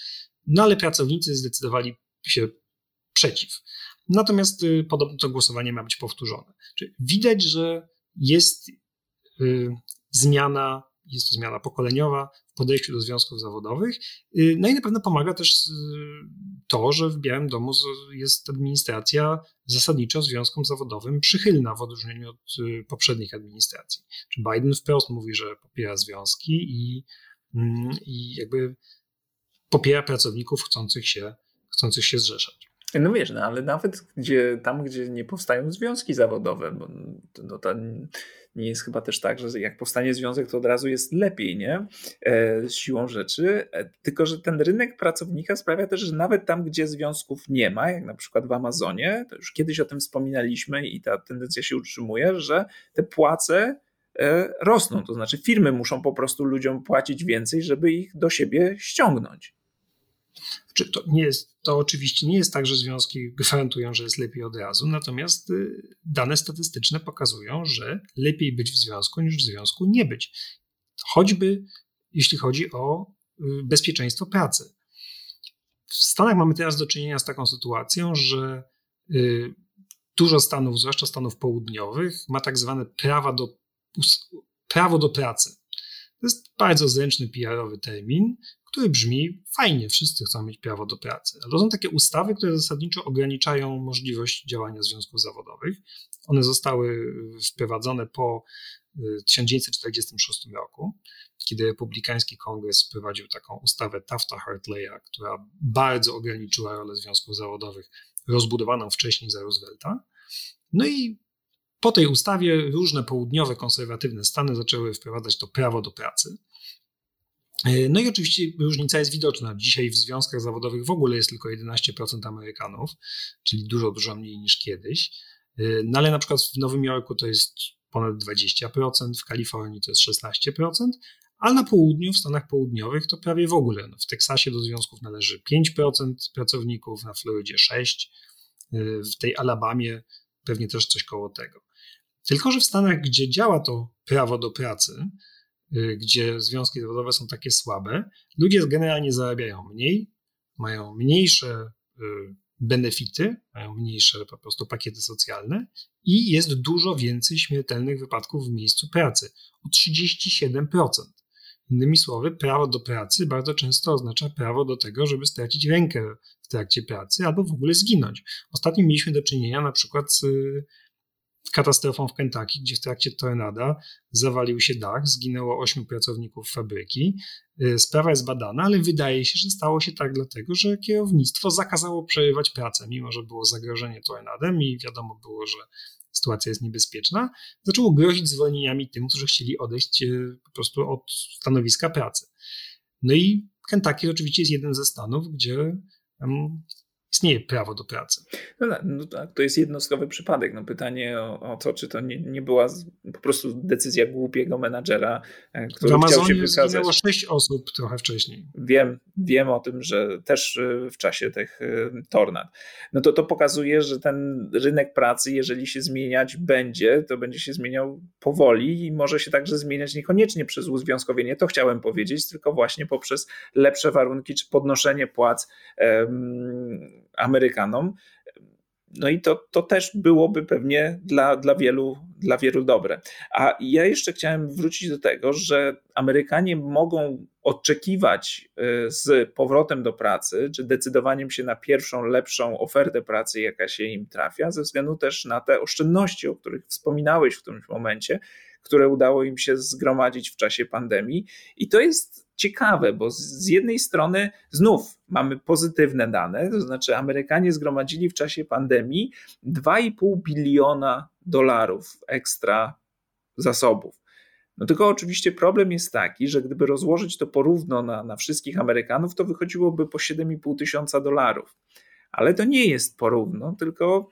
no ale pracownicy zdecydowali się przeciw. Natomiast y, podobno to głosowanie ma być powtórzone. Czyli widać, że jest y, zmiana, jest to zmiana pokoleniowa podejściu do związków zawodowych. Y, no i na pewno pomaga też to, że w Białym Domu jest administracja zasadniczo związkom zawodowym przychylna w odróżnieniu od poprzednich administracji. Czy Biden wprost mówi, że popiera związki i, mm, i jakby popiera pracowników chcących się, chcących się zrzeszać. No wiesz, no, ale nawet gdzie, tam, gdzie nie powstają związki zawodowe, bo no, to nie jest chyba też tak, że jak powstanie związek, to od razu jest lepiej, nie? E, siłą rzeczy. E, tylko, że ten rynek pracownika sprawia też, że nawet tam, gdzie związków nie ma, jak na przykład w Amazonie, to już kiedyś o tym wspominaliśmy i ta tendencja się utrzymuje, że te płace e, rosną. To znaczy, firmy muszą po prostu ludziom płacić więcej, żeby ich do siebie ściągnąć. Czy to, nie jest, to oczywiście nie jest tak, że związki gwarantują, że jest lepiej od razu, natomiast y, dane statystyczne pokazują, że lepiej być w związku niż w związku nie być. Choćby jeśli chodzi o y, bezpieczeństwo pracy. W Stanach mamy teraz do czynienia z taką sytuacją, że y, dużo stanów, zwłaszcza stanów południowych, ma tak zwane prawa do, prawo do pracy. To jest bardzo zręczny PR-owy termin, który brzmi fajnie, wszyscy chcą mieć prawo do pracy. A to są takie ustawy, które zasadniczo ograniczają możliwość działania związków zawodowych. One zostały wprowadzone po 1946 y, roku, kiedy republikański kongres wprowadził taką ustawę Tafta-Hartleya, która bardzo ograniczyła rolę związków zawodowych, rozbudowaną wcześniej za Roosevelta. No i po tej ustawie różne południowe, konserwatywne Stany zaczęły wprowadzać to prawo do pracy. E, no i oczywiście różnica jest widoczna. Dzisiaj w związkach zawodowych w ogóle jest tylko 11% Amerykanów, czyli dużo, dużo mniej niż kiedyś. E, no ale na przykład w Nowym Jorku to jest ponad 20%, w Kalifornii to jest 16%, a na południu, w Stanach Południowych to prawie w ogóle. No w Teksasie do związków należy 5% pracowników, na Florydzie 6%, e, w tej Alabamie pewnie też coś koło tego. Tylko, że w Stanach, gdzie działa to prawo do pracy, gdzie związki zawodowe są takie słabe, ludzie generalnie zarabiają mniej, mają mniejsze y, benefity, mają mniejsze po prostu pakiety socjalne i jest dużo więcej śmiertelnych wypadków w miejscu pracy o 37%. Innymi słowy, prawo do pracy bardzo często oznacza prawo do tego, żeby stracić rękę w trakcie pracy albo w ogóle zginąć. Ostatnio mieliśmy do czynienia na przykład z katastrofą w Kentucky, gdzie w trakcie tornada zawalił się dach, zginęło ośmiu pracowników fabryki. Y, sprawa jest badana, ale wydaje się, że stało się tak dlatego, że kierownictwo zakazało przerywać pracę, mimo że było zagrożenie tornadem i wiadomo było, że sytuacja jest niebezpieczna. Zaczęło grozić zwolnieniami tym, którzy chcieli odejść y, po prostu od stanowiska pracy. No i Kentucky oczywiście jest jeden ze stanów, gdzie istnieje prawo do pracy. No, tak, no tak, to jest jednostkowy przypadek. No pytanie o, o to, czy to nie, nie była po prostu decyzja głupiego menadżera, e, który w chciał się wykazać. zginęło sześć osób trochę wcześniej. Wiem, wiem o tym, że też e, w czasie tych e, tornad. No to to pokazuje, że ten rynek pracy, jeżeli się zmieniać będzie, to będzie się zmieniał powoli i może się także zmieniać niekoniecznie przez uzwiązkowienie, to chciałem powiedzieć, tylko właśnie poprzez lepsze warunki czy podnoszenie płac Amerykanom. No i to, to też byłoby pewnie dla, dla, wielu, dla wielu dobre. A ja jeszcze chciałem wrócić do tego, że Amerykanie mogą oczekiwać y, z powrotem do pracy, czy decydowaniem się na pierwszą, lepszą ofertę pracy, jaka się im trafia, ze względu też na te oszczędności, o których wspominałeś w którymś momencie, które udało im się zgromadzić w czasie pandemii. I to jest ciekawe, bo z jednej strony znów mamy pozytywne dane, to znaczy Amerykanie zgromadzili w czasie pandemii 2,5 biliona dolarów ekstra zasobów. No tylko oczywiście problem jest taki, że gdyby rozłożyć to porówno na, na wszystkich Amerykanów, to wychodziłoby po 7,5 tysiąca dolarów. Ale to nie jest porówno, tylko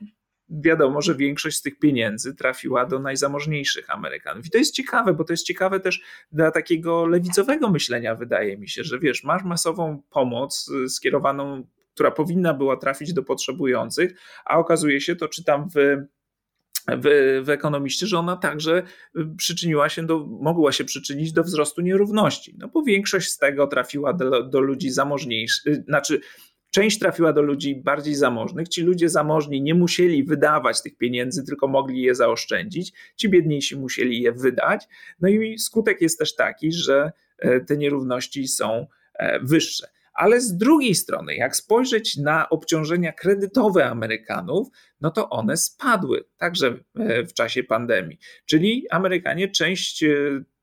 wiadomo, że większość z tych pieniędzy trafiła do najzamożniejszych Amerykanów. I to jest ciekawe, bo to jest ciekawe też dla takiego lewicowego myślenia, wydaje mi się, że wiesz, masz masową pomoc y, skierowaną, która powinna była trafić do potrzebujących, a okazuje się, to czytam w w, w ekonomiście, że ona także y, przyczyniła się do, mogła się przyczynić do wzrostu nierówności. No bo większość z tego trafiła do, do ludzi zamożniejszych, y, znaczy Część trafiła do ludzi bardziej zamożnych. Ci ludzie zamożni nie musieli wydawać tych pieniędzy, tylko mogli je zaoszczędzić. Ci biedniejsi musieli je wydać. No i skutek jest też taki, że e, te nierówności są e, wyższe. Ale z drugiej strony, jak spojrzeć na obciążenia kredytowe Amerykanów, no to one spadły także e, w czasie pandemii. Czyli Amerykanie część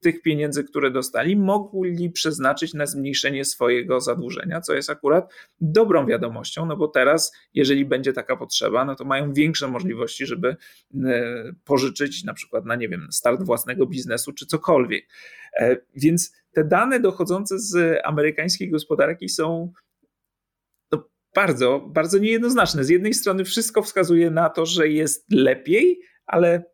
tych pieniędzy, które dostali, mogli przeznaczyć na zmniejszenie swojego zadłużenia, co jest akurat dobrą wiadomością, no bo teraz, jeżeli będzie taka potrzeba, no to mają większe możliwości, żeby e, pożyczyć na przykład na, nie wiem, start własnego biznesu czy cokolwiek. E, więc te dane dochodzące z amerykańskiej gospodarki są no, bardzo, bardzo niejednoznaczne. Z jednej strony wszystko wskazuje na to, że jest lepiej, ale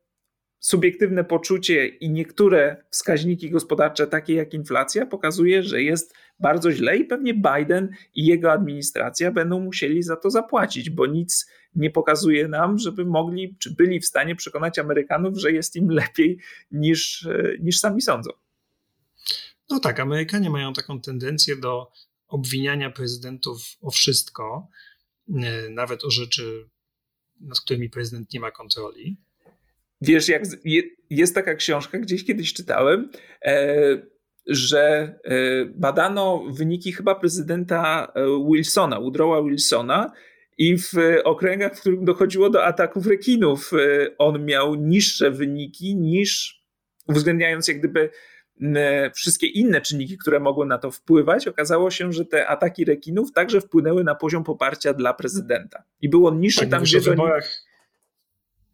subiektywne poczucie i niektóre wskaźniki gospodarcze, takie jak inflacja, pokazuje, że jest bardzo źle i pewnie Biden i jego administracja będą musieli za to zapłacić, bo nic nie pokazuje nam, żeby mogli, czy byli w stanie przekonać Amerykanów, że jest im lepiej niż, e, niż sami sądzą. No tak, Amerykanie mają taką tendencję do obwiniania prezydentów o wszystko, e, nawet o rzeczy, nad którymi prezydent nie ma kontroli. Wiesz, jak jest taka książka, gdzieś kiedyś czytałem, e, że e, badano wyniki chyba prezydenta Wilsona, Woodrowa Wilsona, i w okręgach, w których dochodziło do ataków rekinów, on miał niższe wyniki niż, uwzględniając jak gdyby wszystkie inne czynniki, które mogły na to wpływać, okazało się, że te ataki rekinów także wpłynęły na poziom poparcia dla prezydenta. I było niższy tak, tam, gdzie. Wyborach,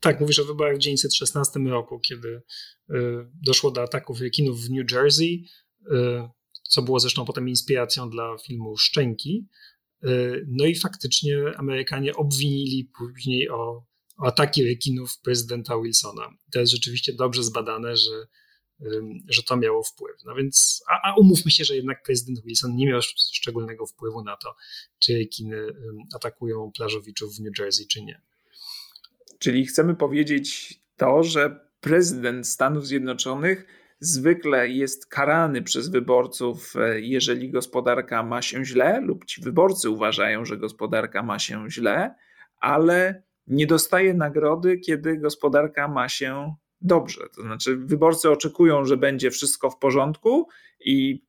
tak, mówisz o wyborach w 1916 roku, kiedy y, doszło do ataków rekinów w New Jersey, y, co było zresztą potem inspiracją dla filmu Szczęki. Y, no i faktycznie Amerykanie obwinili później o, o ataki rekinów prezydenta Wilsona. To jest rzeczywiście dobrze zbadane, że, że to miało wpływ. No więc, a, a umówmy się, że jednak prezydent Wilson nie miał szczególnego wpływu na to, czy rekiny atakują plażowiczów w New Jersey, czy nie. Czyli chcemy powiedzieć to, że prezydent Stanów Zjednoczonych zwykle jest karany przez wyborców, e, jeżeli gospodarka ma się źle, lub ci wyborcy uważają, że gospodarka ma się źle, ale nie dostaje nagrody, kiedy gospodarka ma się dobrze. To znaczy, wyborcy oczekują, że będzie wszystko w porządku i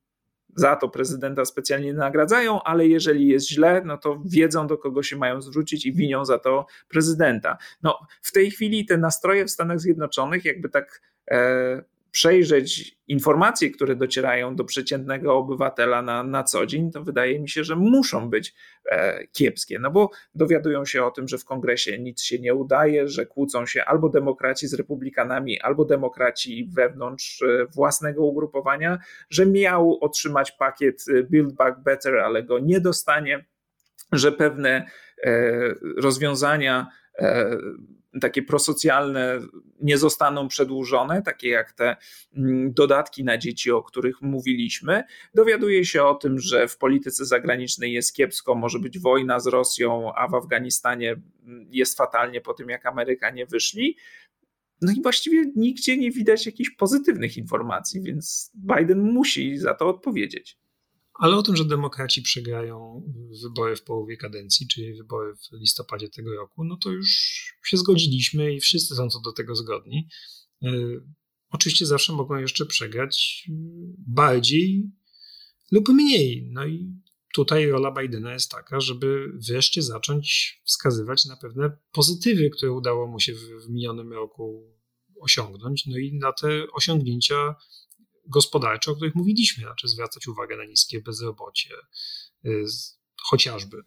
za to prezydenta specjalnie nagradzają, ale jeżeli jest źle, no to wiedzą, do kogo się mają zwrócić i winią za to prezydenta. No, w tej chwili te nastroje w Stanach Zjednoczonych, jakby tak e, przejrzeć informacje, które docierają do przeciętnego obywatela na, na co dzień, to wydaje mi się, że muszą być e, kiepskie, no bo dowiadują się o tym, że w kongresie nic się nie udaje, że kłócą się albo demokraci z republikanami, albo demokraci wewnątrz e, własnego ugrupowania, że miał otrzymać pakiet e, Build Back Better, ale go nie dostanie, że pewne e, rozwiązania takie prosocjalne nie zostaną przedłużone, takie jak te mm, dodatki na dzieci, o których mówiliśmy. Dowiaduje się o tym, że w polityce zagranicznej jest kiepsko, może być wojna z Rosją, a w Afganistanie mm, jest fatalnie po tym, jak Amerykanie wyszli. No i właściwie nigdzie nie widać jakichś pozytywnych informacji, więc Biden musi za to odpowiedzieć. Ale o tym, że demokraci przegrają wybory w połowie kadencji, czyli wybory w listopadzie tego roku, no to już się zgodziliśmy i wszyscy są co do tego zgodni. E, oczywiście zawsze mogą jeszcze przegrać bardziej lub mniej. No i tutaj rola Bidena jest taka, żeby wreszcie zacząć wskazywać na pewne pozytywy, które udało mu się w minionym roku osiągnąć, no i na te osiągnięcia gospodarcze, o których mówiliśmy, znaczy zwracać uwagę na niskie bezrobocie, y, chociażby.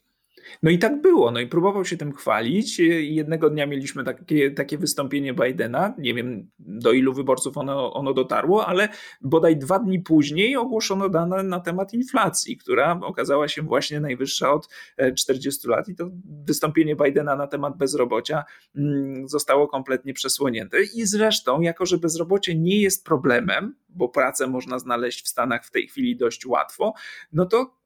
No i tak było. No i próbował się tym chwalić. Jednego dnia mieliśmy takie, takie wystąpienie Bidena. Nie wiem, do ilu wyborców ono, ono dotarło, ale bodaj dwa dni później ogłoszono dane na temat inflacji, która okazała się właśnie najwyższa od 40 e, lat. I to wystąpienie Bidena na temat bezrobocia mm, zostało kompletnie przesłonięte. I zresztą, jako że bezrobocie nie jest problemem, bo pracę można znaleźć w Stanach w tej chwili dość łatwo, no to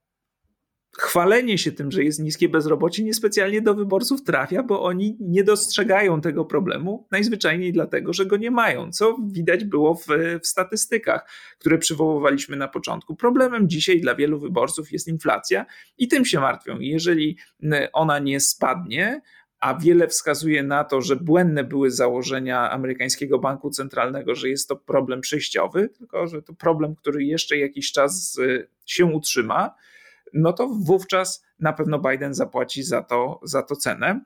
chwalenie się tym, że jest niskie bezrobocie, niespecjalnie do wyborców trafia, bo oni nie dostrzegają tego problemu, najzwyczajniej dlatego, że go nie mają, co widać było w, w statystykach, które przywoływaliśmy na początku. Problemem dzisiaj dla wielu wyborców jest inflacja i tym się martwią. Jeżeli ona nie spadnie, a wiele wskazuje na to, że błędne były założenia amerykańskiego banku centralnego, że jest to problem przejściowy, tylko że to problem, który jeszcze jakiś czas się utrzyma no to wówczas na pewno Biden zapłaci za to, za to cenę.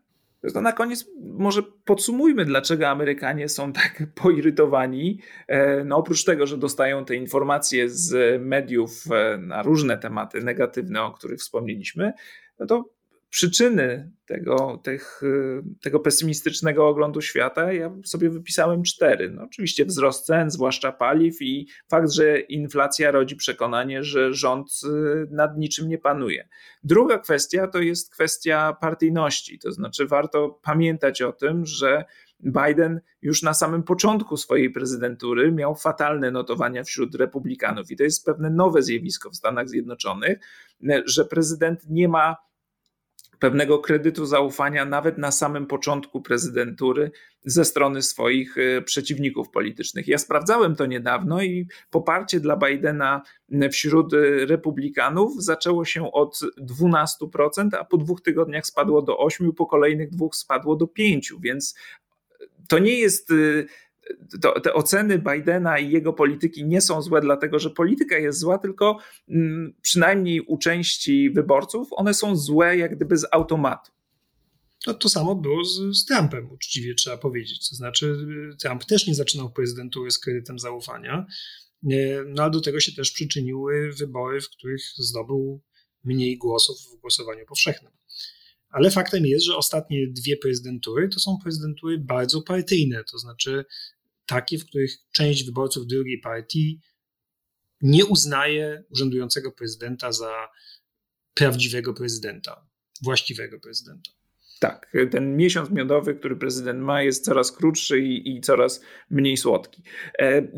To na koniec może podsumujmy, dlaczego Amerykanie są tak poirytowani. E, no oprócz tego, że dostają te informacje z mediów e, na różne tematy negatywne, o których wspomnieliśmy, no to przyczyny tego, tych, y, tego pesymistycznego oglądu świata, ja sobie wypisałem cztery. No, oczywiście wzrost cen, zwłaszcza paliw i fakt, że inflacja rodzi przekonanie, że rząd y, nad niczym nie panuje. Druga kwestia to jest kwestia partyjności, to znaczy warto pamiętać o tym, że Biden już na samym początku swojej prezydentury miał fatalne notowania wśród republikanów i to jest pewne nowe zjawisko w Stanach Zjednoczonych, że prezydent nie ma pewnego kredytu zaufania nawet na samym początku prezydentury ze strony swoich y, przeciwników politycznych. Ja sprawdzałem to niedawno i poparcie dla Bidena wśród y, republikanów zaczęło się od 12%, a po dwóch tygodniach spadło do 8%, po kolejnych dwóch spadło do 5%, więc to nie jest y, to, te oceny Bidena i jego polityki nie są złe, dlatego że polityka jest zła, tylko mm, przynajmniej u części wyborców one są złe jak gdyby z automatu. No, to samo było z, z Trumpem, uczciwie trzeba powiedzieć. To znaczy, Trump też nie zaczynał prezydentury z kredytem zaufania, no ale do tego się też przyczyniły wybory, w których zdobył mniej głosów w głosowaniu powszechnym. Ale faktem jest, że ostatnie dwie prezydentury to są prezydentury bardzo partyjne, to znaczy takie, w których część wyborców drugiej partii nie uznaje urzędującego prezydenta za prawdziwego prezydenta, właściwego prezydenta. Tak, ten miesiąc miodowy, który prezydent ma, jest coraz krótszy i, i, coraz mniej słodki. E,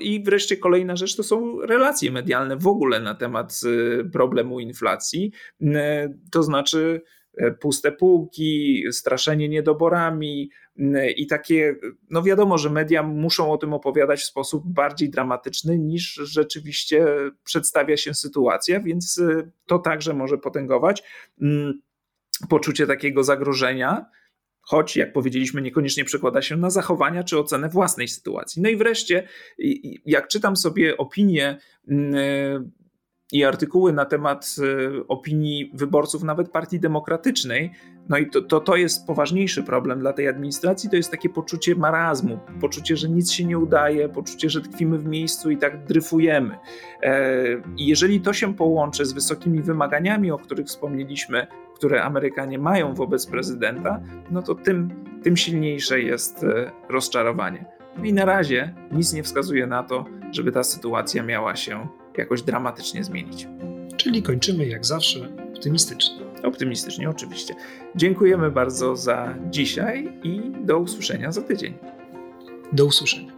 I wreszcie kolejna rzecz to są relacje medialne w ogóle na temat y, problemu inflacji. E, to znaczy, puste półki, straszenie niedoborami i takie, no wiadomo, że media muszą o tym opowiadać w sposób bardziej dramatyczny niż rzeczywiście przedstawia się sytuacja, więc e, to także może potęgować poczucie takiego zagrożenia, choć, jak powiedzieliśmy, niekoniecznie przekłada się na zachowania czy ocenę własnej sytuacji. No i wreszcie, jak czytam sobie opinie i artykuły na temat y, opinii wyborców nawet Partii Demokratycznej. No i to, to, to jest poważniejszy problem dla tej administracji, to jest takie poczucie marazmu, poczucie, że nic się nie udaje, poczucie, że tkwimy w miejscu i tak dryfujemy. E, I jeżeli to się połączy z wysokimi wymaganiami, o których wspomnieliśmy, które Amerykanie mają wobec prezydenta, no to tym, tym silniejsze jest e, rozczarowanie. No i na razie nic nie wskazuje na to, żeby ta sytuacja miała się jakoś dramatycznie zmienić. Czyli kończymy jak zawsze optymistycznie. Optymistycznie, oczywiście. Dziękujemy bardzo za dzisiaj i do usłyszenia za tydzień. Do usłyszenia.